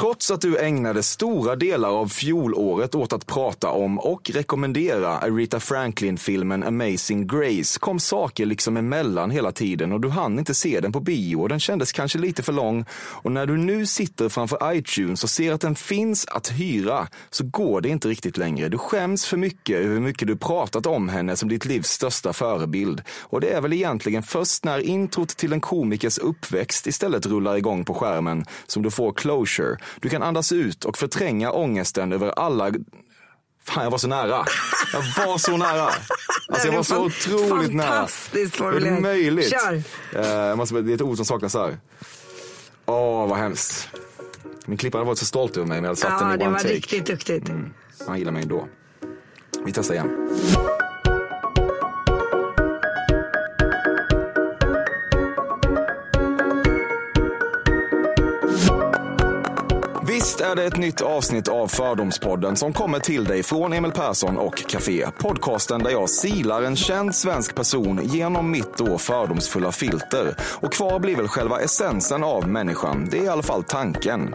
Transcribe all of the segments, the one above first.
Trots att du ägnade stora delar av fjolåret åt att prata om och rekommendera Aretha Franklin-filmen Amazing Grace kom saker liksom emellan hela tiden och du hann inte se den på bio och den kändes kanske lite för lång. Och när du nu sitter framför iTunes och ser att den finns att hyra så går det inte riktigt längre. Du skäms för mycket över hur mycket du pratat om henne som ditt livs största förebild. Och det är väl egentligen först när introt till en komikers uppväxt istället rullar igång på skärmen som du får closure du kan andas ut och förtränga ångesten över alla Fan, jag var så nära. Jag var så nära. Alltså, jag var så otroligt nära. Fantastiskt formulering. Är det möjligt? Kör. Uh, måste, det är ett ord som saknas här. Åh, oh, vad hemskt. Min klippare varit så stolt över mig om jag hade satt ja, den i det one var take. riktigt duktigt. Mm. Han gillar mig ändå. Vi testar igen. Visst är det ett nytt avsnitt av Fördomspodden som kommer till dig från Emil Persson och Café. Podcasten där jag silar en känd svensk person genom mitt då fördomsfulla filter. Och kvar blir väl själva essensen av människan. Det är i alla fall tanken.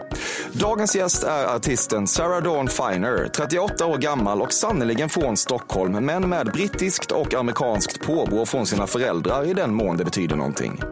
Dagens gäst är artisten Sarah Dawn Finer, 38 år gammal och sannoliken från Stockholm, men med brittiskt och amerikanskt påbrå från sina föräldrar i den mån det betyder någonting.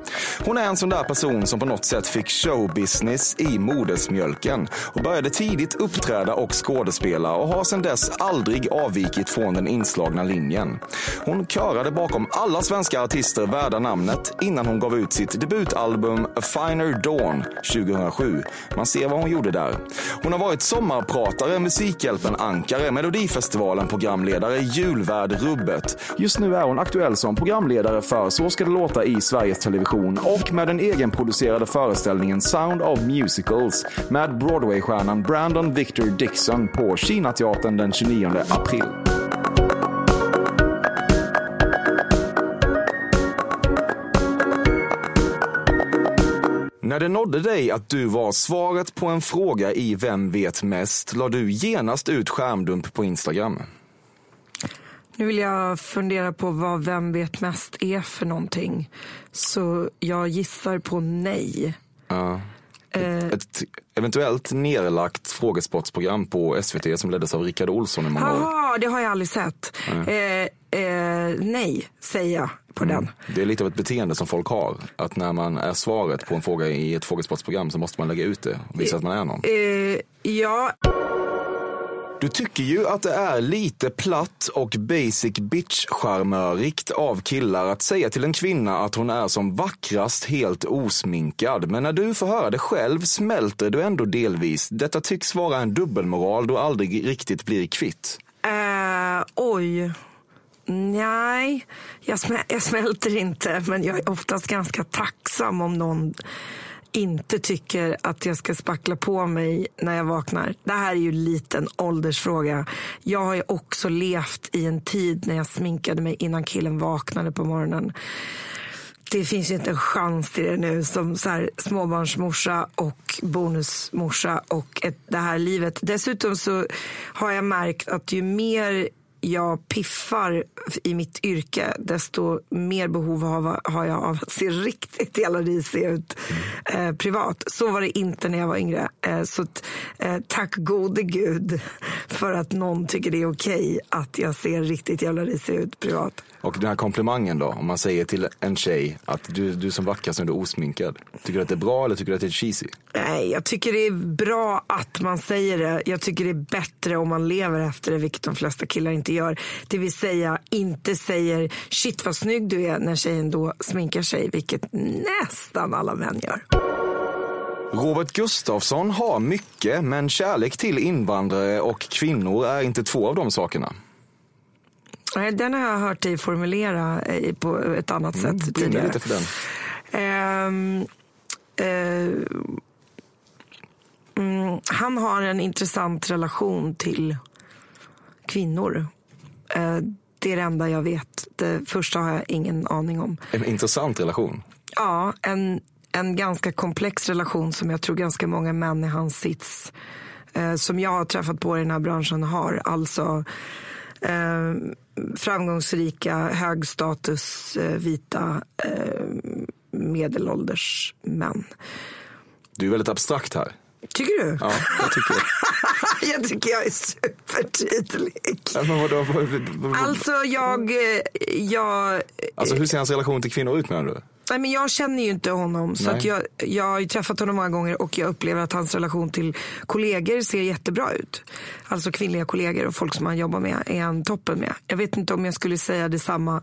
Hon är en sån där person som på något sätt fick showbusiness i modersmjölken och började tidigt uppträda och skådespela och har sedan dess aldrig avvikit från den inslagna linjen. Hon körade bakom alla svenska artister värda namnet innan hon gav ut sitt debutalbum A Finer Dawn 2007. Man ser vad hon gjorde där. Hon har varit sommarpratare, Musikhjälpen-ankare, Melodifestivalen programledare, julvärd Rubbet. Just nu är hon aktuell som programledare för Så ska det låta i Sveriges Television och med den egenproducerade föreställningen Sound of Musicals med Broadway-stjärnan Brandon Victor Dixon på Kinateatern den 29 april. När det nådde dig att du var svaret på en fråga i Vem vet mest la du genast ut skärmdump på Instagram. Nu vill jag fundera på vad Vem vet mest är för någonting. Så jag gissar på nej. Ja. Ett, ett eventuellt nerlagt frågesportsprogram på SVT som leddes av Rickard Olsson i många år. Jaha, det har jag aldrig sett. Eh, eh, nej, säger jag på den. Det är lite av ett beteende som folk har. Att när man är svaret på en fråga i ett frågesportsprogram så måste man lägga ut det och visa att man är någon. Eh, ja, du tycker ju att det är lite platt och basic bitch-charmörigt av killar att säga till en kvinna att hon är som vackrast helt osminkad. Men när du får höra det själv smälter du ändå delvis. Detta tycks vara en dubbelmoral du aldrig riktigt blir kvitt. eh, oj. Nej, jag, smä jag smälter inte. Men jag är oftast ganska tacksam om någon inte tycker att jag ska spackla på mig när jag vaknar. Det här är ju en liten åldersfråga. Jag har ju också levt i en tid när jag sminkade mig innan killen vaknade på morgonen. Det finns ju inte en chans till det nu som så här, småbarnsmorsa och bonusmorsa och ett, det här livet. Dessutom så har jag märkt att ju mer jag piffar i mitt yrke, desto mer behov har, jag av att se riktigt jävla risig ut eh, privat. Så var det inte när jag var yngre. Eh, så eh, tack gode gud för att någon tycker det är okej att jag ser riktigt jävla risig ut privat. Och den här komplimangen då, om man säger till en tjej att du, du som vackrast när du är osminkad. Tycker du att det är bra eller tycker du att det är cheesy? Nej, jag tycker det är bra att man säger det. Jag tycker det är bättre om man lever efter det, vilket de flesta killar inte gör. Det vill säga inte säger shit vad snygg du är när tjejen då sminkar sig, vilket nästan alla män gör. Robert Gustafsson har mycket, men kärlek till invandrare och kvinnor är inte två av de sakerna. Nej, den har jag hört dig formulera eh, på ett annat Mm, sätt tidigare. lite för den. Eh, mm, han har en intressant relation till kvinnor. Eh, det är det enda jag vet. Det första har jag ingen aning om. En intressant relation. Ja, en, en ganska komplex relation som jag tror ganska många män i hans sits eh, som jag har träffat på i den här branschen har. Alltså eh, framgångsrika, högstatus, eh, vita, eh, medelålders män. Du är väldigt abstrakt här. Tycker du? Ja, jag tycker jag tycker jag är supertydlig. Ja, men vadå, vad- vad- vad- Alltså jag, eh, jag Alltså hur ser hans relation till kvinnor ut menar du? Nej, men jag känner ju inte honom. Så jag, jag har träffat honom många gånger och jag upplever att hans relation till kollegor ser jättebra ut. Alltså kvinnliga kollegor och folk som han jobbar med är han toppen med. Jag vet inte om jag skulle säga detsamma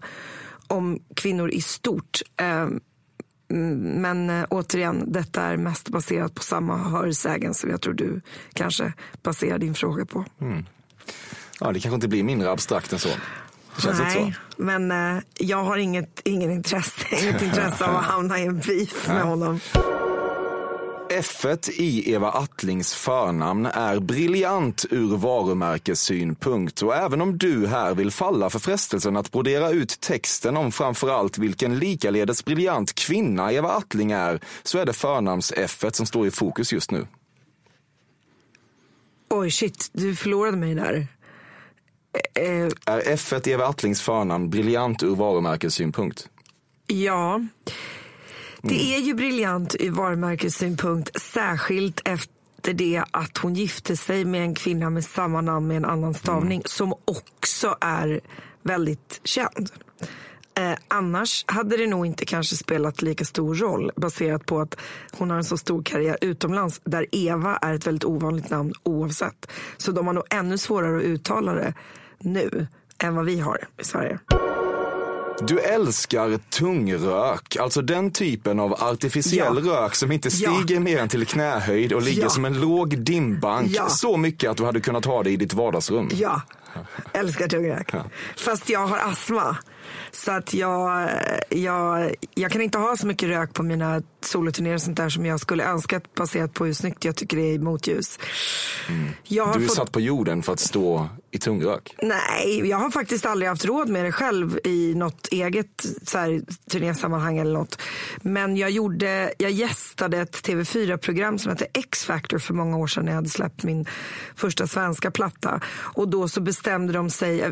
om kvinnor i stort. Ehm, mm, Men eh, återigen, detta är mest baserat på samma hörsägen som jag tror du kanske baserar din fråga på. Ja, det kanske inte blir mindre abstrakt än så. Känns inte så. Nej, men eh, jag har inget, ingen intresse, inget intresse av att hamna i en beef med honom. f i Eva Attlings förnamn är briljant ur varumärkessynpunkt och även om du här vill falla för frestelsen att brodera ut texten om framförallt vilken likaledes briljant kvinna Eva Attling är så är det förnamns f som står i fokus just nu. Oj, shit, du förlorade mig där. Eh, Är f i Eva Attlings förnamn briljant ur varumärkessynpunkt? ja, det är ju briljant ur varumärkessynpunkt, särskilt efter det att hon gifte sig med en kvinna med samma namn med en annan stavning som också är väldigt känd. Eh, annars hade det nog inte kanske spelat lika stor roll baserat på att hon har en så stor karriär utomlands där Eva är ett väldigt ovanligt namn oavsett. Så de har nog ännu svårare att uttala det nu än vad vi har i Sverige. Du älskar tungrök, alltså den typen av artificiell Ja. rök som inte Ja. stiger mer än till knähöjd och ligger Ja. som en låg dimbank. Ja. Så mycket att du hade kunnat ha det i ditt vardagsrum. Ja, älskar tungrök. Fast jag har astma. Så att jag, jag, jag kan inte ha så mycket rök på mina soloturnéer och sånt där som jag skulle önska baserat på hur snyggt jag tycker det är i motljus. Har Du är fått- satt på jorden för att stå i tungrök. Nej, jag har faktiskt aldrig haft råd med det själv i något eget så här, turnésammanhang eller något. Men jag gjorde, jag gästade ett TV4-program som hette X-Factor för många år sedan när jag hade släppt min första svenska platta. Och då så bestämde de sig, eh,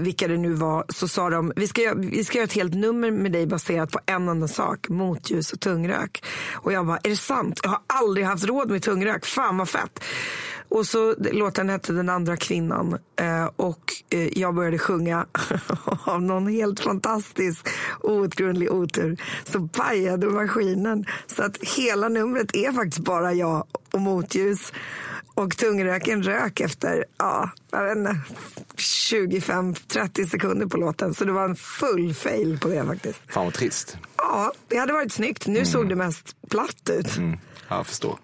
vilka det nu var, så sa de vi ska, vi ska göra ett helt nummer med dig baserat på en enda sak, motljus tungrök. Och jag bara, är det sant? Jag har aldrig haft råd med tungrök, fan vad fett. Och så låten hette Den andra kvinnan eh, och eh, jag började sjunga av någon helt fantastisk outgrundlig otur. Så pajade maskinen så att hela numret är faktiskt bara jag och motljus. Och tungröken rök efter, ja, jag vet inte, 25-30 sekunder på låten. Så det var en full fail på det faktiskt. Fan vad trist. Ja, det hade varit snyggt. Nu såg det mest platt ut. Mm, jag förstår.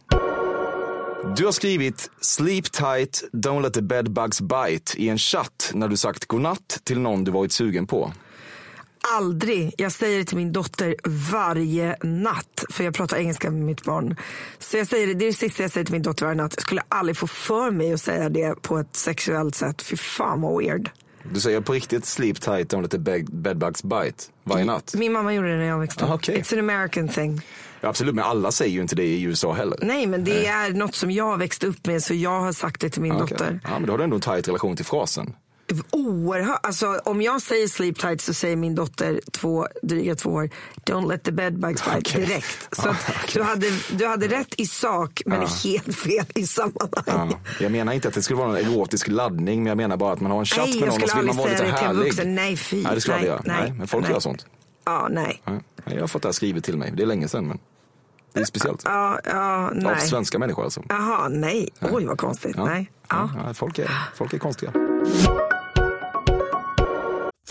Du har skrivit “Sleep tight, don't let the bedbugs bite” i en chatt när du sagt godnatt till någon du varit sugen på. Aldrig. Jag säger det till min dotter varje natt. För jag pratar engelska med mitt barn. Så jag säger det, det är det sista jag säger till min dotter varje natt. Jag skulle aldrig få för mig att säga det på ett sexuellt sätt. Fy fan vad weird. Du säger på riktigt “Sleep tight, don't let the bedbugs bite” varje natt? Min mamma gjorde det när jag växte upp. Ah, okej. It's an American thing. Ja, absolut, men alla säger ju inte det i USA heller. Nej, men det är något som jag växte upp med så jag har sagt det till min Ah, okej. dotter. Ja, men då har du ändå en tight relation till frasen. Oerhört. Alltså, om jag säger sleep tight så säger min dotter, två, dryga två år, don't let the bedbugs bite Okej. direkt. Så Ah, okej. du, hade, du hade rätt i sak men helt fel i sammanhang. Ja. Jag menar inte att det skulle vara någon erotisk laddning, men jag menar bara att man har en chatt Nej, med jag någon och så vill man vara lite en härlig. Nej, fy. Nej, det skulle jag Nej, göra. nej, Nej, men folk nej. gör sånt. Ja, nej. Jag har fått det här skrivet till mig. Det är länge sedan, men det är speciellt. Ja, ja, Av nej. svenska människor alltså. Jaha, nej. Oj, vad konstigt. Nej. Ja, folk, är, folk är konstiga.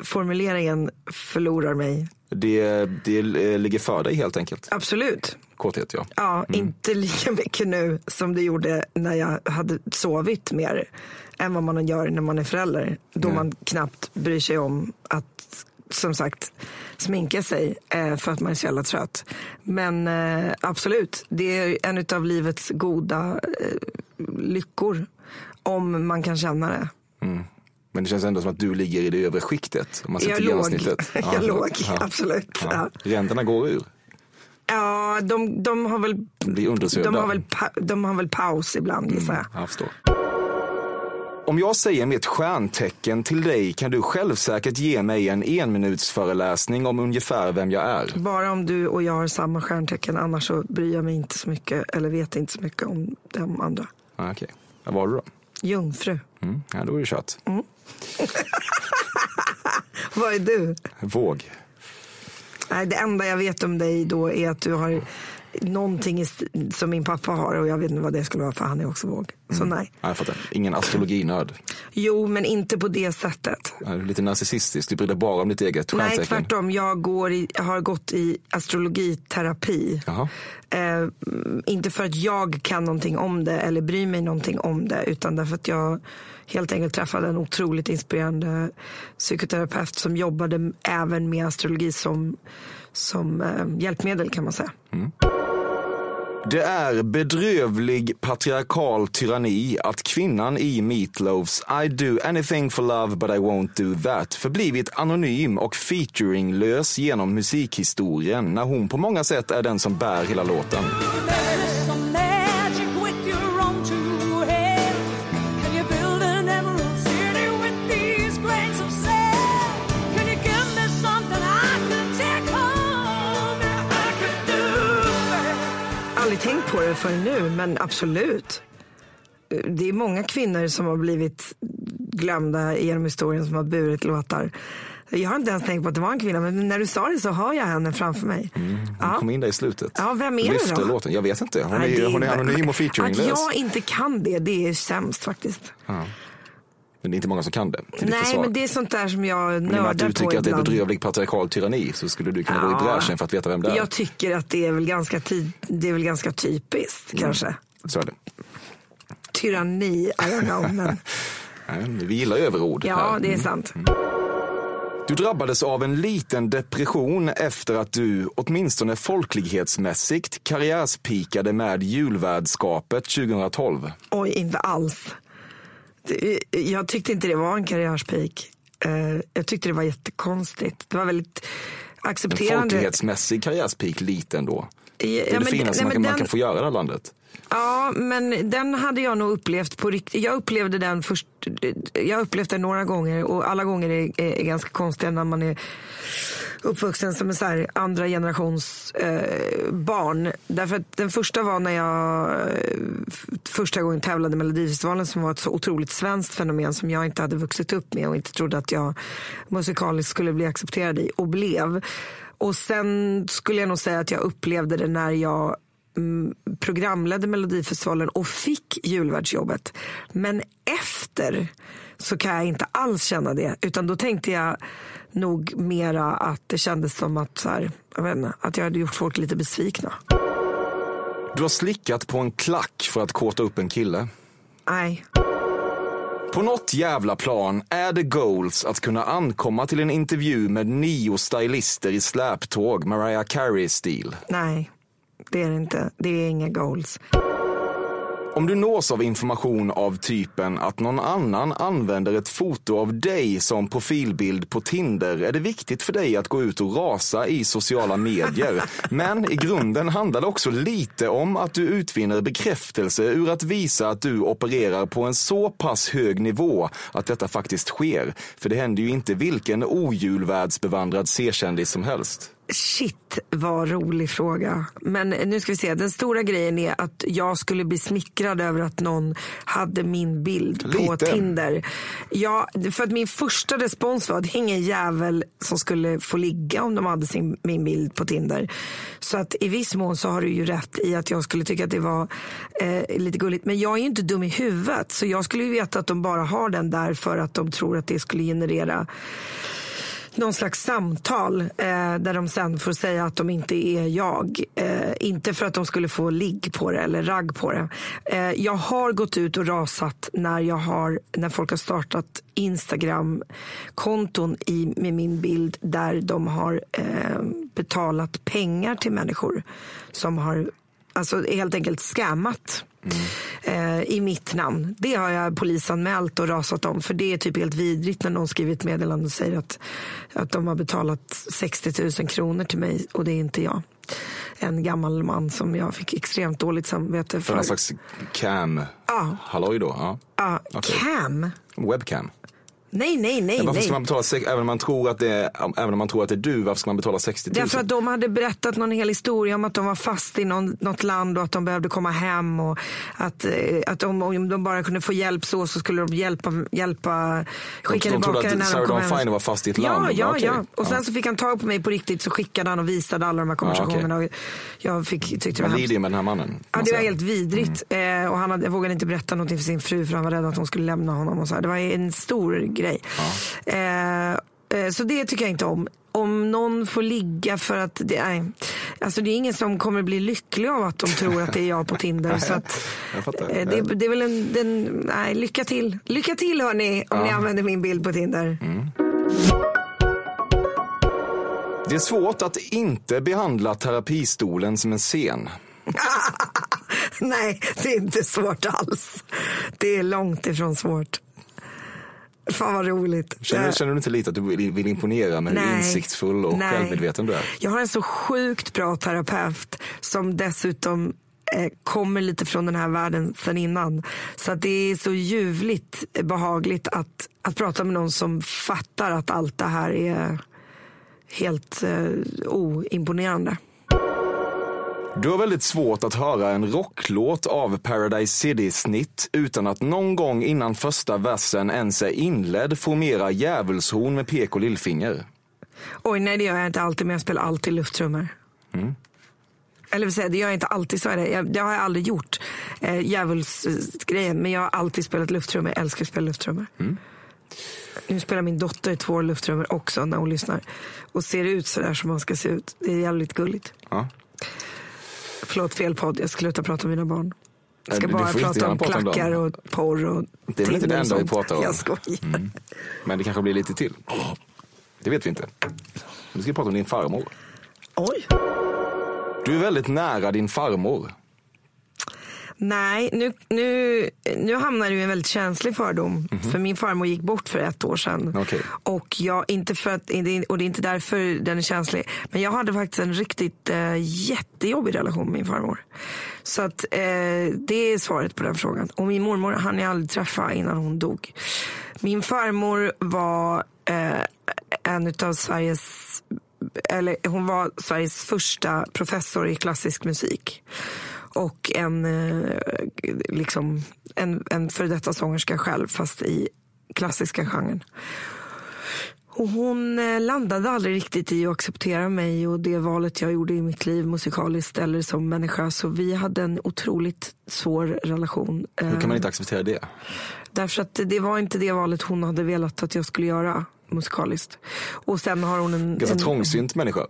Formuleringen förlorar mig. Det, det eh, ligger för dig helt enkelt. Absolut. Kåthet ja. Ja, inte lika mycket nu som det gjorde när jag hade sovit mer än vad man gör när man är förälder. Då man knappt bryr sig om att, som sagt, sminka sig eh, för att man är så jävla trött. Men eh, absolut, det är en av livets goda lyckor om man kan känna det. Men det känns ändå som att du ligger i det övre skiktet. Om man ser Jag till låg. genomsnittet. Jag Ja, låg, ja. absolut. Ja. Ja. Räntorna går ur. Ja, de, de har väl De blir undersökta. de har väl, de har väl paus ibland gissar jag. Jag förstår. Om jag säger mitt stjärntecken till dig kan du självsäkert ge mig en enminutsföreläsning om ungefär vem jag är. Bara om du och jag har samma stjärntecken, annars så bryr jag mig inte så mycket eller vet inte så mycket om de andra. Ah, Okej, vad var du då? Jungfru. Mm. Ja, då är det kört. Vad är du? Våg. Nej, det enda jag vet om dig då är att du har någonting som min pappa har och jag vet inte vad det skulle vara för han är också våg. Så nej. Ja, jag fattar. Ingen astrologinörd. Jo, men inte på det sättet. Ja, Lite narcissistisk. Du bryr dig bara om ditt eget Nej, stjärntecken. tvärtom. Jag, går i, har gått i astrologiterapi. Eh, inte för att jag kan någonting om det eller bryr mig någonting om det utan därför att jag helt enkelt träffade en otroligt inspirerande psykoterapeut som jobbade även med astrologi som, som eh, hjälpmedel kan man säga. Det är bedrövlig patriarkal tyranni att kvinnan i Meatloafs I do anything for love but I won't do that förblivit anonym och featuringlös genom musikhistorien när hon på många sätt är den som bär hela låten. Förrän nu men absolut. Det är många kvinnor som har blivit glömda genom historien som har burit låtar. Jag har inte ens tänkt på att det var en kvinna men när du sa det så hör jag henne framför mig. Hon Ja. kom in där i slutet. Ja, vem är det Lyfter då? låten. Jag vet inte. Hon, Nej, är, det hon är anonym och featuringlös. Att jag inte kan det, det är sämst faktiskt. Men det är inte många som kan det. ditt Nej, men det är sånt där som jag Men i och med att nördar du på tycker att det är ibland. bedrövlig patriarkal tyranni så skulle du kunna gå i Ja. bräschen för att veta vem det är. Jag tycker att det är väl ganska, ty- det är väl ganska typiskt Mm. kanske. Så är det. Tyranni, I don't know. Men, Nej, vi gillar överord ja, här. det är Mm. sant. Du drabbades av en liten depression efter att du, åtminstone folklighetsmässigt, karriärspikade med julvärdskapet 2012. Oj, inte alls. Det- Jag tyckte inte det var en karriärspik. Eh, Jag tyckte det var jättekonstigt. Det var väldigt En accepterande. folklighetsmässig karriärspik liten då. Ja, Det är men- det finaste man, kan, man kan få göra i det här landet. Ja, men den hade jag nog upplevt på riktigt. Jag upplevde den först. Jag upplevt den några gånger och alla gånger är, är, är ganska konstiga när man är uppvuxen som en så här andra generations eh, barn. Därför att den första var när jag eh, första gången tävlade i Melodifestivalen som var ett så otroligt svenskt fenomen som jag inte hade vuxit upp med och inte trodde att jag musikaliskt skulle bli accepterad i och blev. Och sen skulle jag nog säga att jag upplevde det när jag mm, programledde Melodifestivalen och fick julvärdsjobbet. Men efter så kan jag inte alls känna det. Utan då tänkte jag nog mera att det kändes som att, så här, jag vet inte, att jag hade gjort folk lite besvikna. Du har slickat på en klack för att kåta upp en kille. Nej. På något jävla plan är det goals att kunna ankomma till en intervju med nio stylister i släptåg, Mariah Carey-stil. Nej, det är det inte. Det är inga goals. Om du nås av information av typen att någon annan använder ett foto av dig som profilbild på Tinder är det viktigt för dig att gå ut och rasa i sociala medier. Men i grunden handlar det också lite om att du utvinner bekräftelse ur att visa att du opererar på en så pass hög nivå att detta faktiskt sker. För det händer ju inte vilken ojulvärldsbevandrad C-kändis som helst. Shit, vad rolig fråga. Men nu ska vi se. Den stora grejen är att jag skulle bli smickrad över att någon hade min bild på Lite. Tinder. Ja, för att min första respons var att det är ingen jävel som skulle få ligga om de hade sin, min bild på Tinder. Så att i viss mån så har du ju rätt i att jag skulle tycka att det var eh, lite gulligt. Men jag är ju inte dum i huvudet. Så jag skulle ju veta att de bara har den där för att de tror att det skulle generera någon slags samtal eh, där de sen får säga att de inte är jag. Eh, inte för att de skulle få ligg på det eller ragg på det. Eh, jag har gått ut och rasat när, jag har, när folk har startat Instagram-konton i, med min bild där de har eh, betalat pengar till människor som har alltså helt enkelt eh, i mitt namn. Det har jag polisanmält och rasat om. För det är typ helt vidrigt när någon skriver ett meddelande och säger att, att de har betalat 60 000 kronor till mig och det är inte jag. En gammal man som jag fick extremt dåligt samvete För för. någon slags cam Ja. halloj då? Ja. Ja, Okej. Cam? Webcam. Nej, nej, nej. Men varför ska nej. man betala, även om man tror att det är, även om man tror att det är du, varför ska man betala 60 000? Därför att de hade berättat någon hel historia om att de var fast i någon, något land och att de behövde komma hem och att, eh, att om, om de bara kunde få hjälp så så skulle de hjälpa, hjälpa skicka de trodde tillbaka den när Sarah de kom Dawn. Finer var fast i ett ja, land. Ja, Okej. ja. Och sen Ja. så fick han tag på mig på riktigt så skickade han och visade alla de här konversationerna. och jag fick, tyckte det var hemskt. med den här mannen. Ja, det var helt vidrigt. Eh, och han hade, vågade inte berätta någonting för sin fru för han var rädd att hon skulle lämna honom. Och så här. Det var en stor grej. Eh, eh, så det tycker jag inte om. Om någon får ligga för att det är, alltså det är ingen som kommer bli lycklig av att de tror att det är jag på Tinder. så att, eh, det, det är väl en, den, nej, lycka till. Lycka till hörni om ni använder min bild på Tinder. Det är svårt att inte behandla terapistolen som en scen. nej, det är inte svårt alls. Det är långt ifrån svårt. Fan vad roligt. Känner, Eh, känner du inte lite att du vill, imponera med hur Nej. insiktsfull och Nej. självmedveten du är? Jag har en så sjukt bra terapeut som dessutom eh, kommer lite från den här världen sen innan. Så att det är så ljuvligt behagligt att, att prata med någon som fattar att allt det här är helt eh, oimponerande. Du har väldigt svårt att höra en rocklåt av Paradise City-snitt utan att någon gång innan första versen ens är inledd formera djävulshorn med pek och lillfinger. Oj, nej det gör jag inte alltid, men jag spelar alltid lufttrummor. Eller vill säga, det gör jag inte alltid, så är det. Jag, det har jag aldrig gjort, eh, djävulsgrejen. Men jag har alltid spelat lufttrummor, jag älskar att spela lufttrummor. Nu spelar min dotter två lufttrummor också när hon lyssnar. Och ser ut så där som man ska se ut. Det är jävligt gulligt. Ja. Förlåt, fel podd. Jag ska sluta prata om mina barn. Jag ska Nej, bara prata om prata om klackar och porr och Det är väl inte det enda vi pratar om? Jag skojar. Men det kanske blir lite till. Det vet vi inte. Nu ska vi prata om din farmor. Oj. Du är väldigt nära din farmor. Nej, nu, nu, nu hamnar du i en väldigt känslig fördom. För min farmor gick bort för ett år sedan. Okej. Och, jag, inte för att, och det är inte därför den är känslig. Men jag hade faktiskt en riktigt eh, jättejobbig relation med min farmor. Så att, eh, det är svaret på den frågan. Och min mormor hann jag aldrig träffa innan hon dog. Min farmor var eh, en av Sveriges eller hon var Sveriges första professor i klassisk musik. Och en, eh, liksom, en, en före detta sångerska själv, fast i klassiska genren. Och hon eh, landade aldrig riktigt i att acceptera mig och det valet jag gjorde i mitt liv musikaliskt eller som människa. Så vi hade en otroligt svår relation. Hur kan Eh, man inte acceptera det? Därför att det var inte det valet hon hade velat att jag skulle göra musikaliskt. Och sen har hon en... Ganska en, trångsynt människa.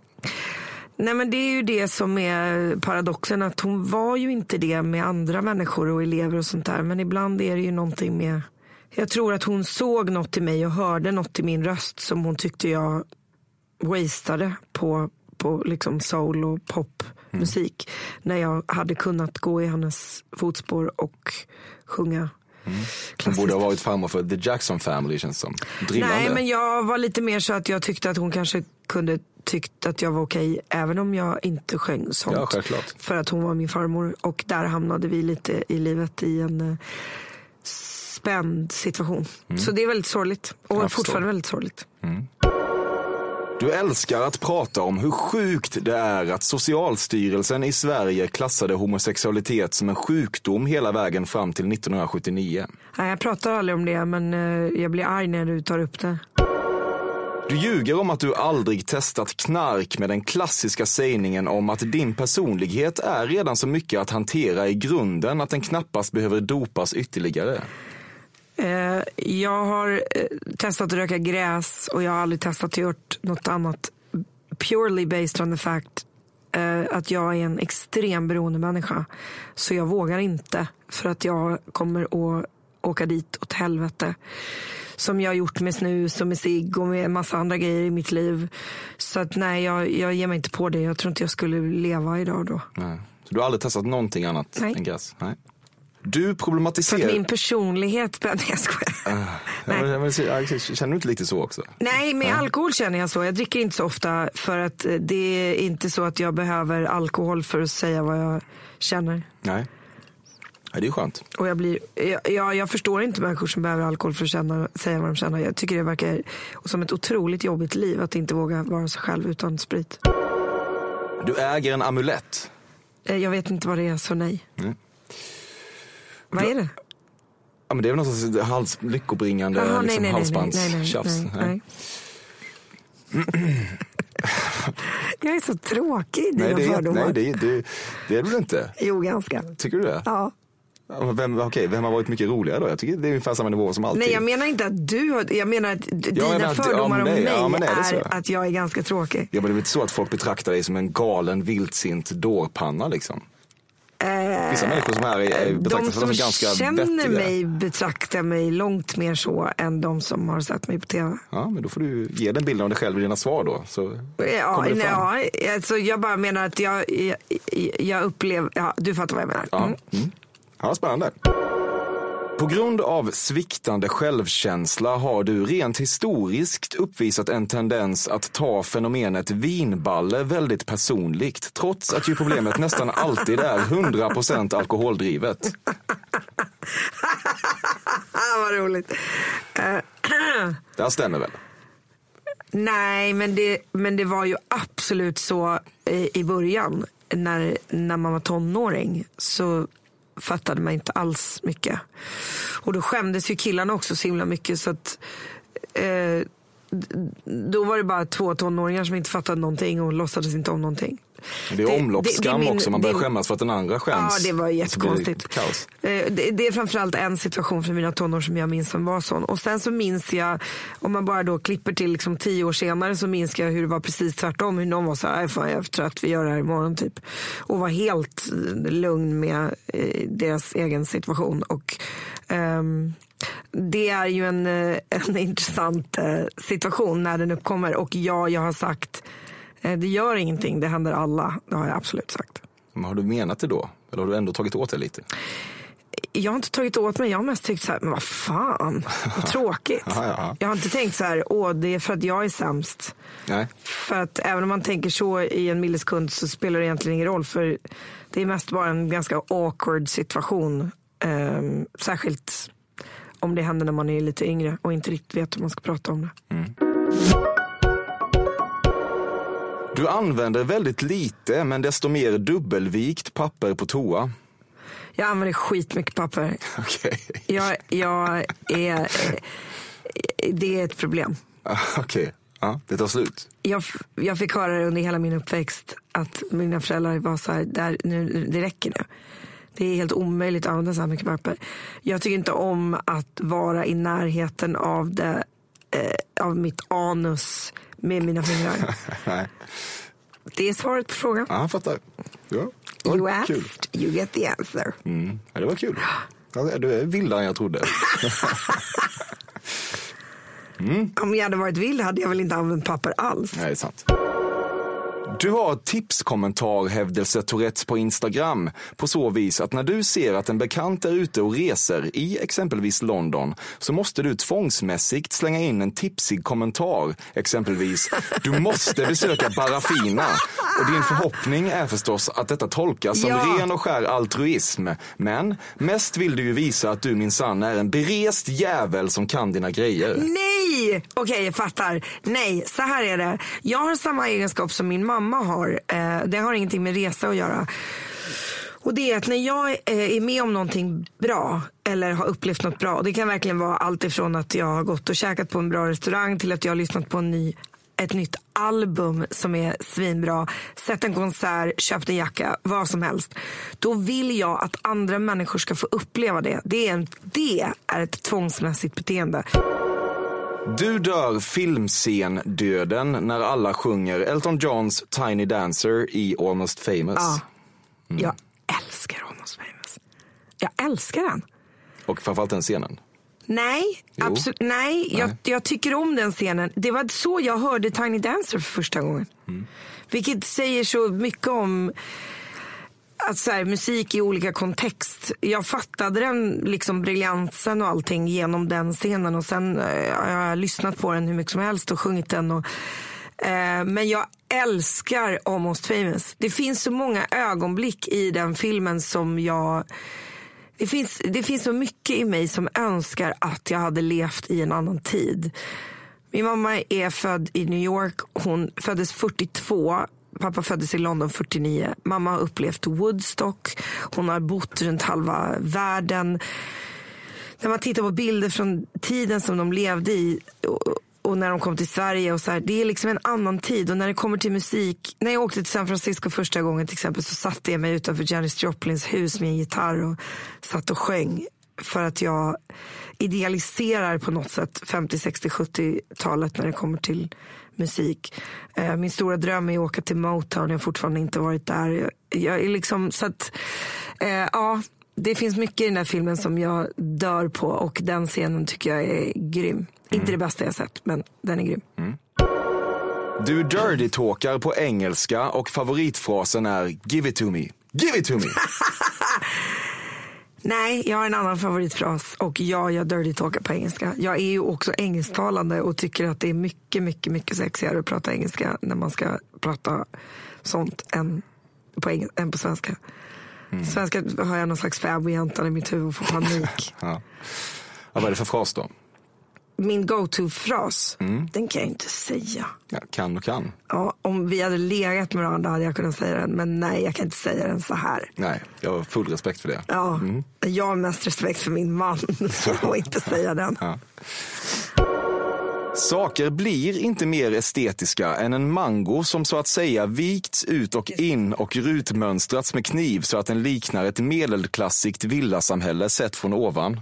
Nej men det är ju det som är paradoxen att hon var ju inte det med andra människor och elever och sånt där. Men ibland är det ju någonting med Jag tror att hon såg något i mig och hörde något i min röst som hon tyckte jag wastade på, på liksom soul och popmusik. När jag hade kunnat gå i hennes fotspår och sjunga Hon klassiskt. borde ha varit farmor för The Jackson Family känns som. Drillande. Nej, men jag var lite mer så att jag tyckte att hon kanske kunde tyckt att jag var okej även om jag inte sjöng sånt. Ja, självklart. För att hon var min farmor och där hamnade vi lite i livet i en eh, spänd situation. Så det är väldigt sorgligt och Mm. Fortfarande väldigt sorgligt. Du älskar att prata om hur sjukt det är att Socialstyrelsen i Sverige klassade homosexualitet som en sjukdom hela vägen fram till 1979. Nej, jag pratar aldrig om det men eh, jag blir arg när du tar upp det. Du ljuger om att du aldrig testat knark med den klassiska sägningen om att din personlighet är redan så mycket att hantera i grunden att den knappast behöver dopas ytterligare. Eh, jag har eh, testat att röka gräs och jag har aldrig testat att gjort något annat. Purely based on the fact eh, att jag är en extrem beroendemänniska. Så jag vågar inte för att jag kommer att åka dit åt helvete. Som jag har gjort med snus och med cigg och med massa andra grejer i mitt liv. Så att nej, jag, jag ger mig inte på det. Jag tror inte jag skulle leva idag då. Nej. Så du har aldrig testat någonting annat Nej. än gräs? Nej. Du För att problematiserar... min personlighet... Nej, jag skojar. Ja, men- men- men- Känner du inte lite så också? Nej, med alkohol känner jag så. Jag dricker inte så ofta för att eh, det är inte så att jag behöver alkohol för att säga vad jag känner. Nej. Ja, det är skönt. Och jag, blir, jag, jag, jag förstår inte människor som behöver alkohol för att känna, säga vad de känner. Jag tycker det verkar som ett otroligt jobbigt liv att inte våga vara sig själv utan sprit. Du äger en amulett. Eh, Jag vet inte vad det är, så nej. Mm. Vad är det? Ja, men det är väl något sorts hals, lyckobringande Jaha, liksom, nej, nej, nej, nej, nej, nej, halsbandstjafs. nej, nej. Jag är så tråkig i Nej, dina det är, fördomar. nej det, det, det är du inte? Jo, ganska. Tycker du det? Ja. Ja, Vem, okej, vem har varit mycket roligare då? Jag tycker det är ungefär samma nivå som alltid. Nej, jag menar inte att du har, jag menar att dina menar att- ja, fördomar men om det- mig ja, är är att jag är ganska tråkig. Ja, men det är väl inte så att folk betraktar dig som en galen, vildsint dårpanna liksom? Vissa människor som här är, Eh, De betraktas som som ganska känner vettiga. mig betraktar mig långt mer så än de som har sett mig på tv. Ja, men då får du ge den bilden av dig själv i dina svar då. Så Ja, nej, ja, alltså jag bara menar att jag, jag, jag upplever, ja, du fattar vad jag menar. Ja. Mm. Ja, spännande. På grund av sviktande självkänsla har du rent historiskt uppvisat en tendens att ta fenomenet vinballe väldigt personligt, trots att ju problemet nästan alltid är 100% alkoholdrivet. Vad roligt. Det här stämmer väl? Nej, men det, men det var ju absolut så i, i början. När, när man var tonåring så fattade man inte alls mycket. Och då skämdes ju killarna också så himla mycket. Så att, eh, då var det bara två tonåringar som inte fattade någonting och låtsades inte om någonting. Det är omloppsskam det- det också, man börjar skämmas för att den andra skäms. Ja, det var jättekonstigt. kaos. Eh, Det, det är framförallt en situation för mina tonår som jag minns som var sån. Och sen så minns jag, om man bara då klipper till liksom tio år senare så minns jag hur det var precis tvärtom. Hur någon var så här, "Aj, fan jag är för trött, vi gör det här imorgon typ. Och var helt lugn med eh, deras egen situation. Och ehm, det är ju en, eh, en intressant eh, situation när den uppkommer. Och ja, jag har sagt, eh, det gör ingenting, det händer alla. Det har jag absolut sagt. Men har du menat det då? Eller har du ändå tagit åt dig lite? jag har inte tagit åt mig. Jag har mest tyckt så här, men vad fan, vad tråkigt. Ja, ja. Jag har inte tänkt så här, åh det är för att jag är sämst. Nej. För att även om man tänker så i en millisekund så spelar det egentligen ingen roll. För det är mest bara en ganska awkward situation. Ehm, särskilt om det händer när man är lite yngre och inte riktigt vet hur man ska prata om det. Du använder väldigt lite, men desto mer dubbelvikt papper på toa. Jag använder skitmycket papper. Okej. Jag, jag är, det är ett problem. Ah, Okej. Ja, det tar slut. jag, jag fick höra under hela min uppväxt att mina föräldrar var så här, där, nu, det räcker nu. Det är helt omöjligt att använda så här mycket papper. Jag tycker inte om att vara i närheten av, det, eh, av mitt anus med mina fingrar. Det är svaret på frågan. Ja, jag fattar. Ja, You kul. asked, you get the answer. Mm. Ja, det var kul. Du är vildare än jag trodde. Om jag hade varit vild hade jag väl inte använt papper alls. Nej, sant. Du har tipskommentarhävdelse Tourettes på Instagram på så vis att när du ser att en bekant är ute och reser i exempelvis London så måste du tvångsmässigt slänga in en tipsig kommentar. Exempelvis, du måste besöka Barafina. Och din förhoppning är förstås att detta tolkas som Ja. ren och skär altruism. Men mest vill du ju visa att du minsann är en berest jävel som kan dina grejer. Nej! Okej, jag fattar. Nej, så här är det. Jag har samma egenskap som min mamma mamma har. Eh, det har ingenting med resa att göra. Och det är att när jag eh, är med om någonting bra eller har upplevt något bra. Det kan verkligen vara allt ifrån att jag har gått och käkat på en bra restaurang till att jag har lyssnat på en ny, ett nytt album som är svinbra. Sett en konsert, köpt en jacka, vad som helst. Då vill jag att andra människor ska få uppleva det. Det är, en, det är ett tvångsmässigt beteende. Du dör filmscen-döden när alla sjunger Elton Johns Tiny Dancer i Almost famous. Ja. Jag älskar Almost famous. Jag älskar den. Och framförallt den scenen. Nej, Jo. absolut, nej, Jag, jag tycker om den scenen. Det var så jag hörde Tiny Dancer för första gången. Vilket säger så mycket om att så här, musik i olika kontext. Jag fattade den liksom briljansen och allting genom den scenen och sen eh, har jag lyssnat på den hur mycket som helst och sjungit den. Och, eh, men jag älskar Almost famous. Det finns så många ögonblick i den filmen som jag det finns, det finns så mycket i mig som önskar att jag hade levt i en annan tid. Min mamma är född i New York. Hon föddes 42. Pappa föddes i London 49. Mamma har upplevt Woodstock. Hon har bott runt halva världen. När man tittar på bilder från tiden som de levde i och, och när de kom till Sverige och så här, det är liksom en annan tid. Och när det kommer till musik, när jag åkte till San Francisco första gången till exempel så satte jag mig utanför Janis Joplins hus med en gitarr och satt och sjöng. För att jag idealiserar på något sätt 50, 60, 70-talet när det kommer till musik. Eh, Min stora dröm är att åka till Motown, jag har fortfarande inte varit där. Jag, är liksom, så att, eh, ja, det finns mycket i den här filmen som jag dör på och den scenen tycker jag är grym. Inte det bästa jag sett, men den är grym. Du dirty-talkar på engelska och favoritfrasen är Give it to me. Give it to me! Nej, jag har en annan favoritfras och ja, jag dirty talkar på engelska. Jag är ju också engelsktalande och tycker att det är mycket, mycket, mycket sexigare att prata engelska när man ska prata sånt än på, engel- än på svenska. Svenska har jag någon slags fäbodjäntan i mitt huvud och får panik. Ja. Ja, vad är det för fras då? Min go-to-fras, den kan jag inte säga. Ja, kan och kan. Ja, om vi hade legat med varandra hade jag kunnat säga den, men nej, jag kan inte säga den så här. Nej, jag har full respekt för det. Ja, Jag har mest respekt för min man och inte säga den. Ja. Saker blir inte mer estetiska än en mango som så att säga vikts ut och in och rutmönstrats med kniv så att den liknar ett medelklassigt villasamhälle sett från ovan.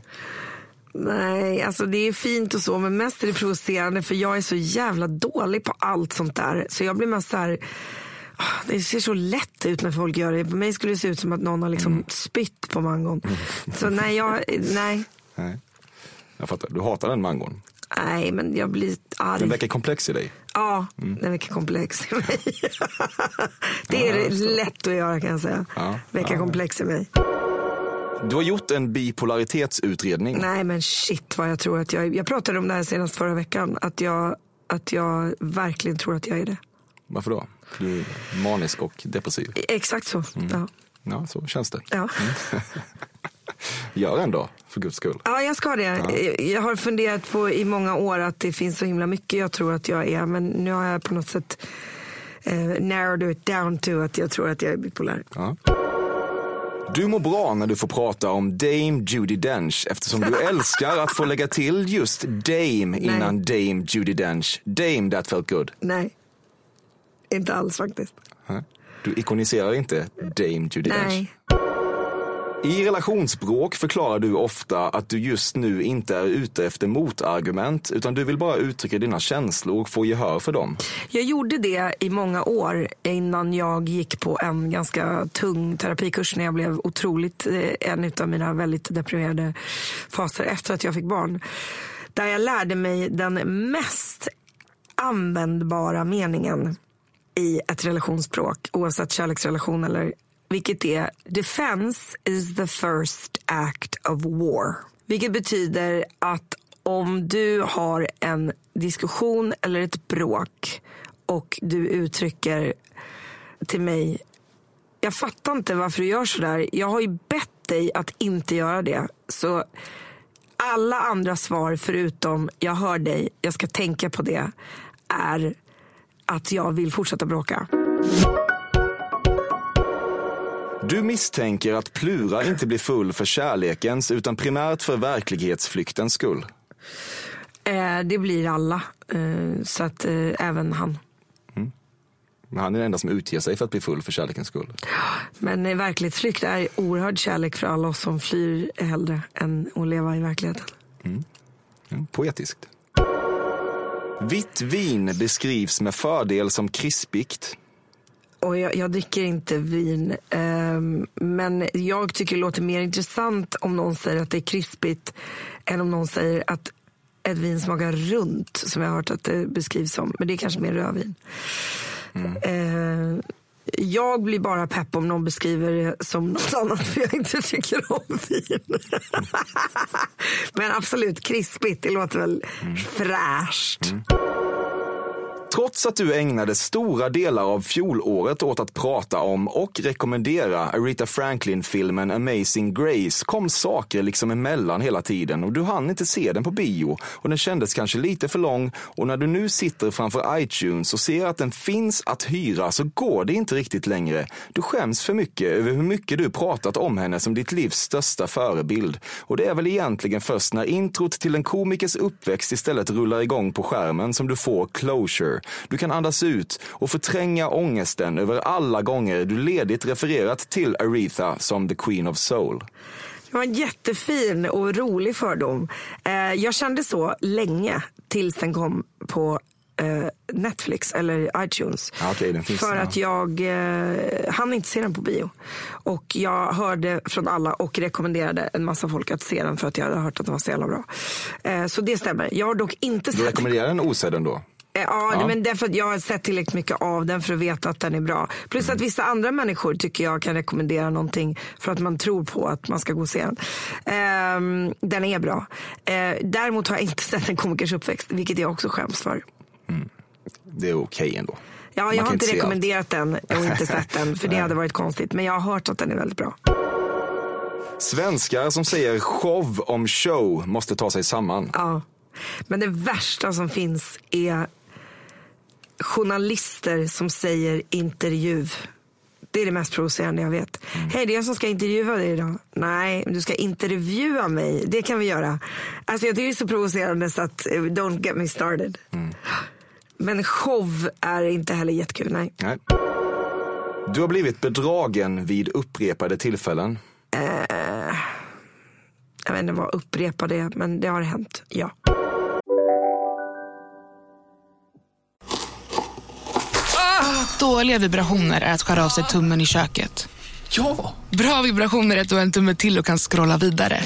Nej, alltså det är fint och så, men mest är det provocerande för jag är så jävla dålig på allt sånt där. Så jag blir mest så här, ah, det ser så lätt ut när folk gör det. På mig skulle det se ut som att någon har liksom spytt på mangon. Så nej, jag, nej, Nej. Jag fattar, du hatar den mangon. nej, men jag blir arg. Den väcker komplex i dig. Ja, den väcker komplex i mig. det är lätt att göra kan jag säga. Ja, Väcka ja. komplex i mig. Du har gjort en bipolaritetsutredning. Nej men shit vad jag tror att jag är. Jag pratade om det här senast förra veckan. Att jag, att jag verkligen tror att jag är det. Varför då? Du är manisk och depressiv. Exakt så. Ja. Ja, så känns det. Ja. Gör en då, för guds skull. ja, jag ska det. Jag har funderat på i många år att det finns så himla mycket jag tror att jag är. Men nu har jag på något sätt eh, narrowed it down to att jag tror att jag är bipolär. Ja. Du mår bra när du får prata om Dame Judi Dench eftersom du älskar att få lägga till just Dame innan Dame Judi Dench. Dame that felt good. Nej, inte alls faktiskt. Du ikoniserar inte Dame Judi Dench. Nej. I relationsbråk förklarar du ofta att du just nu inte är ute efter motargument utan du vill bara uttrycka dina känslor och få gehör för dem. Jag gjorde det i många år innan jag gick på en ganska tung terapikurs när jag blev otroligt, eh, en av mina väldigt deprimerade faser efter att jag fick barn. Där jag lärde mig den mest användbara meningen i ett relationsspråk, oavsett kärleksrelation eller vilket är defense is the first act of war. Vilket betyder att om du har en diskussion eller ett bråk och du uttrycker till mig jag fattar inte varför du gör sådär. Jag har ju bett dig att inte göra det. Så alla andra svar förutom jag hör dig, jag ska tänka på det, är att jag vill fortsätta bråka. Du misstänker att Plura inte blir full för kärlekens utan primärt för verklighetsflyktens skull. Eh, det blir alla, eh, så att eh, även han. Men han är den enda som utger sig för att bli full för kärlekens skull. Men eh, verklighetsflykt är oerhörd kärlek för alla oss som flyr hellre än att leva i verkligheten. Mm, poetiskt. Vitt vin beskrivs med fördel som krispigt. Och jag, jag dricker inte vin, ehm, men jag tycker det låter mer intressant om någon säger att det är krispigt än om någon säger att ett vin smakar runt, som jag har hört att det beskrivs som. Men det är kanske mer rödvin. Eh, jag blir bara pepp om någon beskriver det som något annat för jag inte tycker om vin. Men absolut, krispigt, det låter väl fräscht. Trots att du ägnade stora delar av fjolåret åt att prata om och rekommendera Aretha Franklin-filmen Amazing Grace kom saker liksom emellan hela tiden och du hann inte se den på bio och den kändes kanske lite för lång och när du nu sitter framför iTunes och ser att den finns att hyra så går det inte riktigt längre. Du skäms för mycket över hur mycket du pratat om henne som ditt livs största förebild och det är väl egentligen först när introt till en komikers uppväxt istället rullar igång på skärmen som du får closure. Du kan andas ut och förtränga ångesten över alla gånger du ledigt refererat till Aretha som the Queen of Soul. Det var en jättefin och rolig fördom. Eh, jag kände så länge tills den kom på eh, Netflix eller iTunes. Den finns, För att jag eh, hann inte se den på bio. Och jag hörde från alla och rekommenderade en massa folk att se den för att jag hade hört att den var så jävla bra. Eh, så det stämmer. Jag har dock inte Du sett rekommenderar den osedd ändå? Eh, Ja, Ja. men därför att jag har sett tillräckligt mycket av den för att veta att den är bra. Plus Mm. att vissa andra människor tycker jag kan rekommendera någonting för att man tror på att man ska gå och se den. Ehm, den är bra. Eh, däremot har jag inte sett en komikers uppväxt, vilket jag också skäms för. Det är okej ändå. Ja, Man jag har inte rekommenderat den och inte sett den, för det hade varit konstigt. Men jag har hört att den är väldigt bra. Svenskar som säger show om show måste ta sig samman. Ja. Men det värsta som finns är journalister som säger intervju. Det är det mest provocerande jag vet. Hej, det är jag som ska intervjua dig idag. Nej, du ska intervjua mig. Det kan vi göra. Alltså jag tycker det är så provocerande så att eh, don't get me started. Men show är inte heller jättekul, nej. Nej. Du har blivit bedragen vid upprepade tillfällen. Jag vet inte vad upprepa det, men det har hänt, ja. Dåliga vibrationer är att skära av sig tummen i köket. Ja! Bra vibrationer är att du har en tumme till och kan scrolla vidare.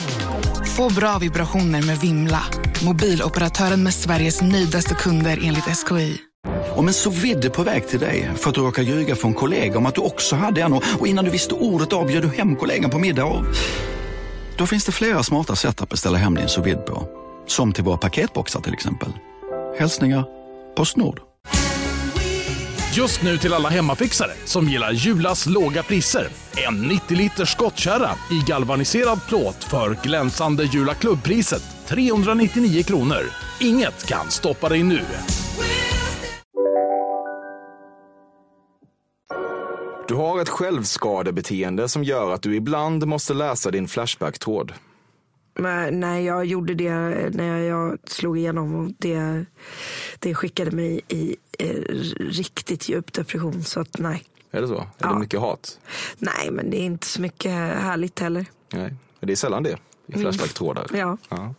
Få bra vibrationer med Vimla. Mobiloperatören med Sveriges nöjdaste kunder enligt SKI. Om en så vidde på väg till dig för att du råkar ljuga från kollega om att du också hade en och innan du visste ordet av du hem kollegan på middag och... Då finns det flera smarta sätt att beställa hem din sous på. Som till våra paketboxar till exempel. Hälsningar Postnord. Just nu till alla hemmafixare som gillar Julas låga priser. En 90 liters skottkärra i galvaniserad plåt för glänsande Jula klubbpriset 399 kronor. Inget kan stoppa dig nu. Du har ett självskadebeteende som gör att du ibland måste läsa din Flashback-tråd. Men när jag gjorde det, när jag slog igenom och det, det skickade mig i riktigt djup depression. Så att nej. Är det så? Är Ja. det mycket hat? Nej, men det är inte så mycket härligt heller. Nej, det är sällan det i Mm. Flashback-trådar. Ja. Ja.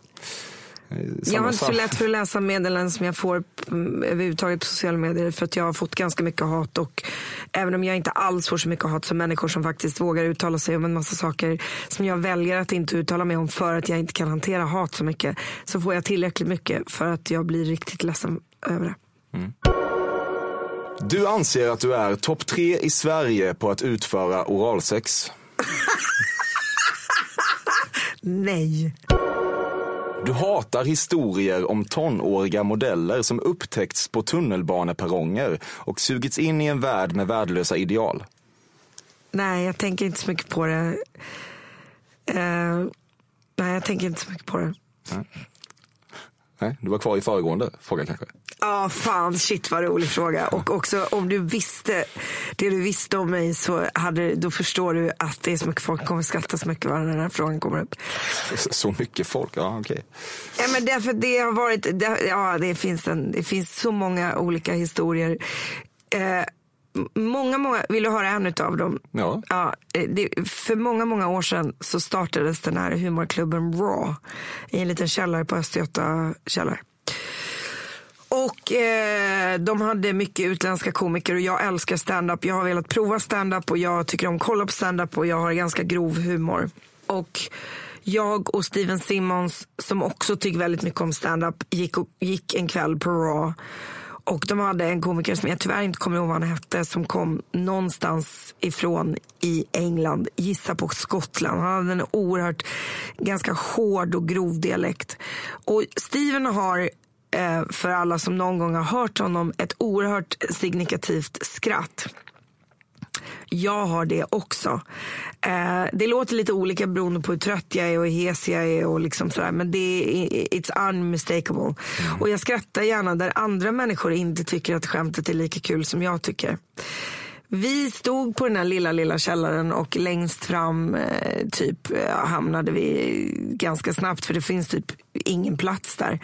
Eh, Jag har inte så lätt för att läsa meddelanden som jag får mm, överhuvudtaget på sociala medier för att jag har fått ganska mycket hat och även om jag inte alls får så mycket hat som människor som faktiskt vågar uttala sig om en massa saker som jag väljer att inte uttala mig om för att jag inte kan hantera hat så mycket så får jag tillräckligt mycket för att jag blir riktigt ledsen över det. Du anser att du är topp tre i Sverige på att utföra oralsex. Nej. Du hatar historier om tonåriga modeller som upptäckts på tunnelbaneperronger och sugits in i en värld med värdelösa ideal. Nej, jag tänker inte så mycket på det. Eh, nej, jag tänker inte så mycket på det. Nej, du var kvar i föregående fråga kanske? Ja, fan shit vad rolig fråga. Och också om du visste det du visste om mig så hade, då förstår du att det är så mycket folk kommer skratta så mycket när den här frågan kommer upp. Så mycket folk, ja okej. Ja, men därför det har varit, det, ja det finns, en, det finns så många olika historier. Eh, många, många, vill du höra en utav dem? Ja. Ja, eh, det, för många, många år sedan så startades den här humorklubben Raw i en liten källare på Östergöta källare. Och eh, de hade mycket utländska komiker och jag älskar stand-up. Jag har velat prova stand-up och jag tycker om att kolla på stand-up och jag har ganska grov humor. Och jag och Steven Simmons som också tycker väldigt mycket om stand-up gick, och, gick en kväll på Raw. Och de hade en komiker som jag tyvärr inte kommer ihåg vad han hette som kom någonstans ifrån i England, gissa på Skottland. Han hade en oerhört ganska hård och grov dialekt. Och Steven har eh, för alla som någon gång har hört honom ett oerhört signifikativt skratt. Jag har det också. Eh, det låter lite olika beroende på hur trött jag är och hur hes jag är och liksom sådär. Men det är it's unmistakable. Och jag skrattar gärna där andra människor inte tycker att skämtet är lika kul som jag tycker. Vi stod på den här lilla, lilla källaren och längst fram eh, typ eh, hamnade vi ganska snabbt för det finns typ ingen plats där.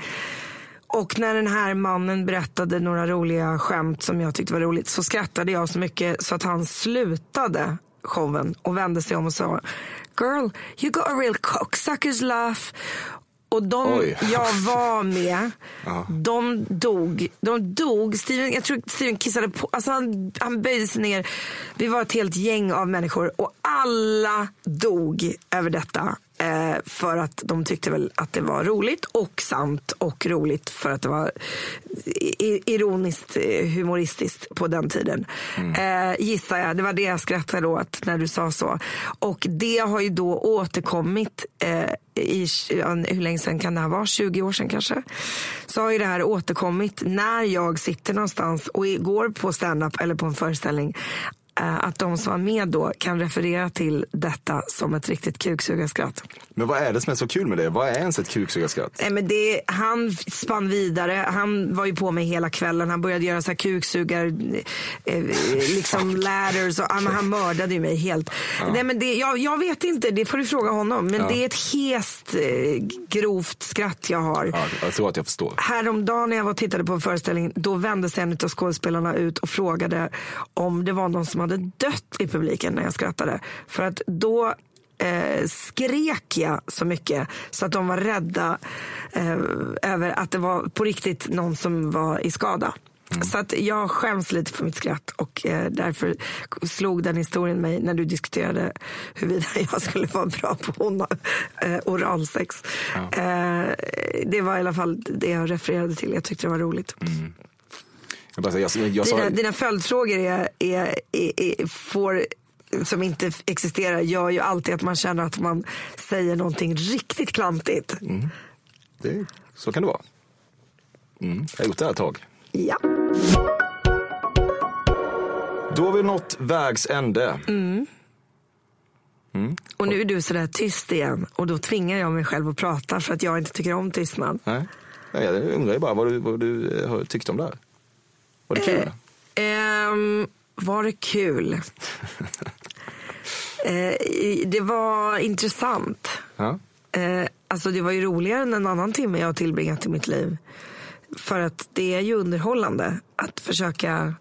Och när den här mannen berättade några roliga skämt som jag tyckte var roligt så skrattade jag så mycket så att han slutade showen och vände sig om och sa Girl, you got a real cocksuckers laugh. Och de Oj. jag var med, Ja. de dog. De dog. Steven, jag tror Steven kissade på, alltså han, han böjde sig ner. Vi var ett helt gäng av människor och alla dog över detta. Eh, för att de tyckte väl att det var roligt och sant och roligt för att det var ironiskt eh, humoristiskt på den tiden. Eh, gissar jag. Det var det jag skrattade åt när du sa så. Och det har ju då återkommit eh, i, hur länge sedan kan det här vara? 20 år sedan kanske? Så har ju det här återkommit när jag sitter någonstans och går på stand-up eller på en föreställning att de som var med då kan referera till detta som ett riktigt kuksugarskratt. Men vad är det som är så kul med det? Vad är ens ett kuksugarskratt? Nej, men det, han spann vidare. Han var ju på mig hela kvällen. Han började göra så här kuksugar, eh, liksom ladders. Och, han, han mördade ju mig helt. Nej, men det, jag, jag vet inte, det får du fråga honom. Men Ja. det är ett hest eh, grovt skratt jag har. Ja, jag tror att jag förstår. Häromdagen när jag var och tittade på en föreställning, då vände sig en av skådespelarna ut och frågade om det var någon som hade dött i publiken när jag skrattade. För att då eh, skrek jag så mycket så att de var rädda eh, över att det var på riktigt någon som var i skada. Så att jag skäms lite för mitt skratt och eh, därför slog den historien mig när du diskuterade huruvida jag skulle vara bra på eh, oralsex. Eh, det var i alla fall det jag refererade till. Jag tyckte det var roligt. Jag, jag, jag, Dina, dina följdfrågor är, är, är, är, får, som inte existerar gör ju alltid att man känner att man säger någonting riktigt klantigt. det, så kan det vara. Mm, jag har gjort det här ett tag. Ja. Då har vi nått vägs ände. Mm. Mm. Och nu är du sådär tyst igen och då tvingar jag mig själv att prata för att jag inte tycker om tystnad. Nej. Jag undrar ju bara vad du, vad du eh, har tyckt om det här. Var det kul? Ehm, var det kul? Eh, det var intressant. Ja. Eh, alltså det var ju roligare än en annan timme jag har tillbringat i mitt liv. För att det är ju underhållande att försöka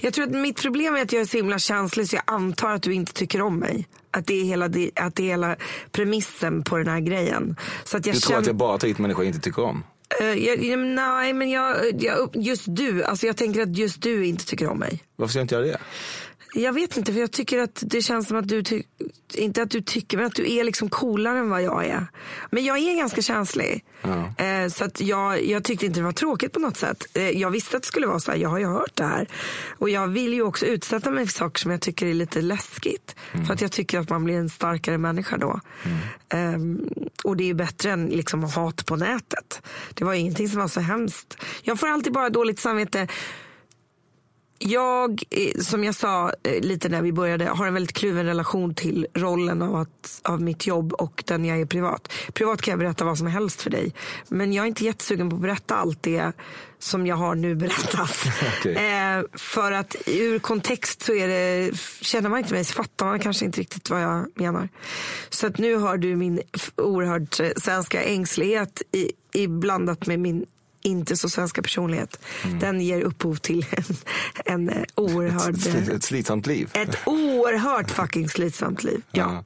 Jag tror att mitt problem är att jag är så himla känslig så jag antar att du inte tycker om mig. Att det är hela, att det är hela premissen på den här grejen. Så att jag Du tror känner- att jag bara tar hit människor jag inte tycker om? Uh, jag, nej, men jag, jag, just du. Alltså jag tänker att just du inte tycker om mig. Varför ska jag inte göra det? Jag vet inte, för jag tycker att det känns som att du, inte att du tycker, men att du är liksom coolare än vad jag är. Men jag är ganska känslig. Ja. Eh, så att jag, jag tyckte inte det var tråkigt på något sätt. Eh, jag visste att det skulle vara så här, jag har ju hört det här. Och jag vill ju också utsätta mig för saker som jag tycker är lite läskigt. För att jag tycker att man blir en starkare människa då. Ehm, och det är ju bättre än liksom hat på nätet. Det var ingenting som var så hemskt. Jag får alltid bara dåligt samvete jag, eh, som jag sa eh, lite när vi började, har en väldigt kluven relation till rollen av, att, av mitt jobb och den jag är privat. Privat kan jag berätta vad som helst för dig. Men jag är inte jättesugen på att berätta allt det som jag har nu berättat. Okej. eh, för att ur kontext så är det, känner man inte mig så fattar man kanske inte riktigt vad jag menar. Så att nu har du min oerhört eh, svenska ängslighet i, i blandat med min inte så svenska personlighet. Mm. Den ger upphov till en, en eh, oerhörd... Ett, ett slitsamt liv. Ett oerhört fucking slitsamt liv. Ja. Ja.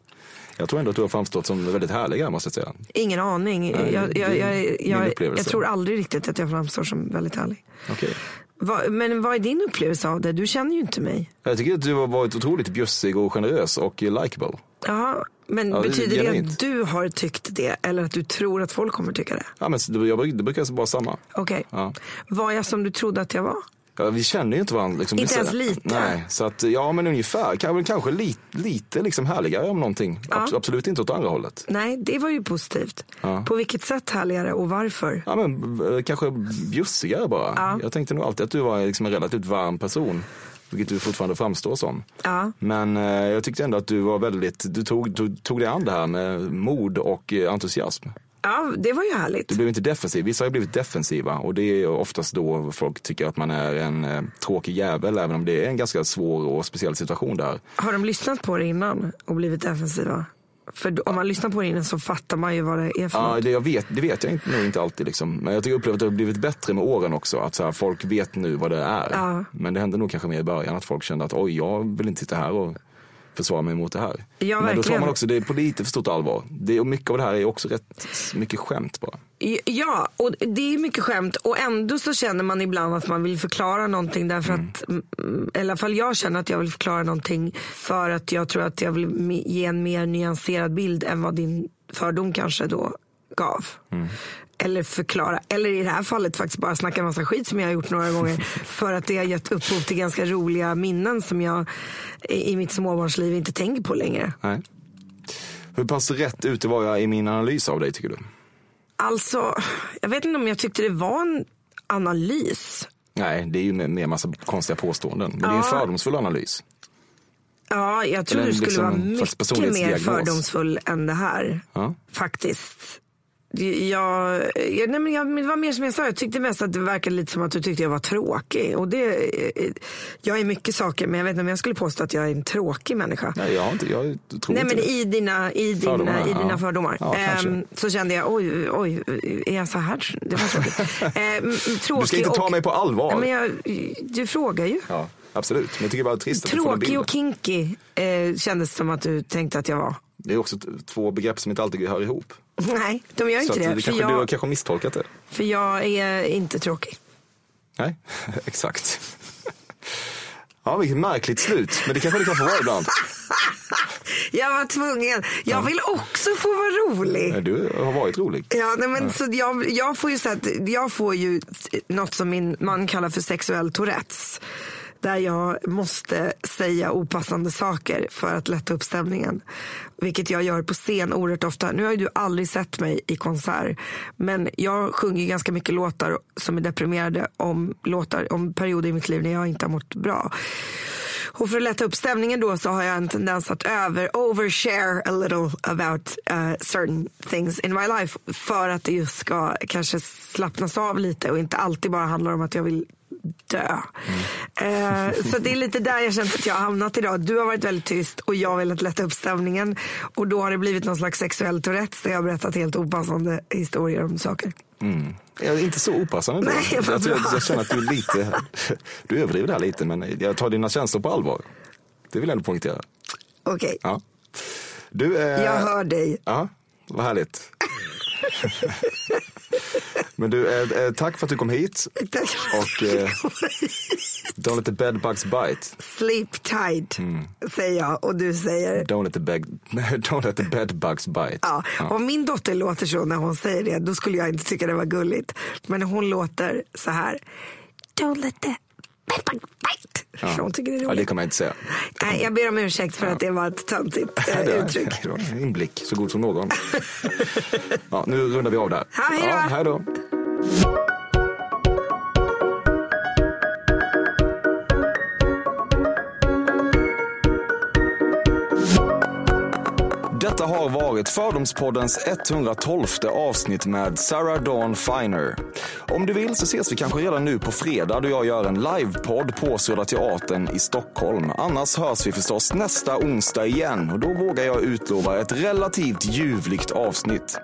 Jag tror ändå att du har framstått som väldigt härlig här måste jag säga. Ingen aning. Nej, jag, jag, jag, jag, tror aldrig riktigt att jag framstår som väldigt härlig. Okej. Va, men vad är din upplevelse av det? Du känner ju inte mig. Jag tycker att du har varit otroligt bjussig och generös och likeable. Jaha, men Ja, det betyder det genuint. att du har tyckt det eller att du tror att folk kommer tycka det? Ja, men det, jag, brukar- det brukar vara samma. Okej. Ja. Var jag som du trodde att jag var? Ja, vi känner ju inte varandra. Liksom. Inte ens lite? Nej, så att, ja men ungefär. Kanske, kanske lite, lite liksom härligare om någonting. Ja. Abs- absolut inte åt andra hållet. Nej, det var ju positivt. Ja. På vilket sätt härligare och varför? Ja, men, eh, kanske bjussigare bara. Ja. Jag tänkte nog alltid att du var liksom en relativt varm person. Vilket du fortfarande framstår som. Ja. Men eh, jag tyckte ändå att du var väldigt, du tog, tog, tog dig an det här med mod och eh, entusiasm. Ja, det var ju härligt. Du blev inte defensiv. Vissa har ju blivit defensiva och det är oftast då folk tycker att man är en eh, tråkig jävel även om det är en ganska svår och speciell situation där. Har de lyssnat på det innan och blivit defensiva? För om man lyssnar på det innan så fattar man ju vad det är för Ja, något. det, jag vet, det vet jag inte, nog inte alltid. Liksom. Men jag tycker upplever att det har blivit bättre med åren också. Att så här, folk vet nu vad det är. Ja. Men det hände nog kanske mer i början att folk kände att oj, jag vill inte sitta här och försvara mig mot det här. Ja, Men då tar man också det på lite för stort allvar. Det, och mycket av det här är också rätt mycket skämt bara. Ja, och det är mycket skämt och ändå så känner man ibland att man vill förklara någonting därför att, mm, i alla fall jag känner att jag vill förklara någonting för att jag tror att jag vill ge en mer nyanserad bild än vad din fördom kanske då gav. Eller förklara, eller i det här fallet faktiskt bara snacka en massa skit som jag har gjort några gånger för att det har gett upphov till ganska roliga minnen som jag i mitt småbarnsliv inte tänker på längre. Nej. Hur pass rätt ute var jag i min analys av dig tycker du? Alltså, jag vet inte om jag tyckte det var en analys. Nej, det är ju med, med massa konstiga påståenden. Men det är en Ja. fördomsfull analys. Ja, jag tror du skulle liksom vara en mycket mer fördomsfull än det här. Ja. Faktiskt. Jag, jag, nej men jag, det var mer som jag sa, jag tyckte mest att det verkade lite som att du tyckte jag var tråkig. Och det, jag är mycket saker, men jag vet inte om jag skulle påstå att jag är en tråkig människa. Nej, jag, har inte, jag tror Nej inte men det. i dina, i dina, Fördomar, i dina ja. fördomar. Ja. Ehm, så kände jag, oj, oj, är jag så här? Det var tråkigt. Ehm, tråkig Du ska inte ta och, mig på allvar. Men jag, du frågar ju. Ja, absolut. Men jag tycker bara det är trist att Tråkig och kinky eh, kändes som att du tänkte att jag var. Det är också två begrepp som inte alltid hör ihop. Nej, de gör Så inte att det. det För kanske, du har jag, kanske misstolkat det. för jag är inte tråkig. Nej, exakt. Ja, vilket märkligt slut. Men det kanske det kan få vara ibland. Jag var tvungen. Jag vill också få vara rolig. Du har varit rolig. Ja, nej, men Så jag, jag, får ju så att, jag får ju något som min man kallar för sexuell tourettes. Där jag måste säga opassande saker för att lätta upp stämningen. Vilket jag gör på scen oerhört ofta. Nu har ju du aldrig sett mig i konsert. Men jag sjunger ganska mycket låtar som är deprimerade om, låtar, om perioder i mitt liv när jag inte har mått bra. Och för att lätta upp stämningen då så har jag en tendens att över, overshare a little about uh, certain things in my life. För att det just ska kanske slappnas av lite och inte alltid bara handlar om att jag vill dö. Eh, så det är lite där jag känt att jag har hamnat idag. Du har varit väldigt tyst och jag har velat lätta upp stämningen. Och då har det blivit någon slags sexuell tourettes där jag har berättat helt opassande historier om saker. Mm. Jag är inte så opassande ändå. Nej, jag, bra. jag känner att du är lite, du överdriver det här lite, men jag tar dina känslor på allvar. Det vill jag ändå poängtera. Okej, Ja. Du, eh, jag hör dig. Ja, vad härligt. Men du, eh, eh, tack för att du kom hit. Tack. Och eh, don't let the bedbugs bite. Sleep tight, Mm. säger jag. Och du säger... Don't let the, beg, don't let the bedbugs bite. Ja, om min dotter låter så när hon säger det, då skulle jag inte tycka det var gulligt. Men hon låter så här. Don't let the bite. För hon tycker det är ja, roligt. det kommer jag inte säga. Nej, jag ber om ursäkt för att det var ett töntigt eh, uttryck. det var en inblick så god som någon. Ja, nu rundar vi av där. Ja, hej då. Ja, hej då. Detta har varit Fördomspoddens 112 avsnitt med Sarah Dawn Finer. Om du vill så ses vi kanske redan nu på fredag då jag gör en livepodd på Södra Teatern i Stockholm. Annars hörs vi förstås nästa onsdag igen och då vågar jag utlova ett relativt ljuvligt avsnitt.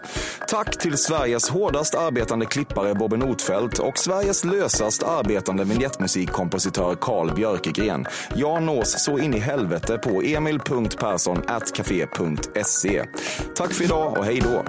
Tack till Sveriges hårdast arbetande klippare Bobbe Notfeldt och Sveriges lösast arbetande vignettmusikkompositör Carl Björkegren. Jag nås så in i helvete på emil.persson.café.se. Tack för idag och hej då!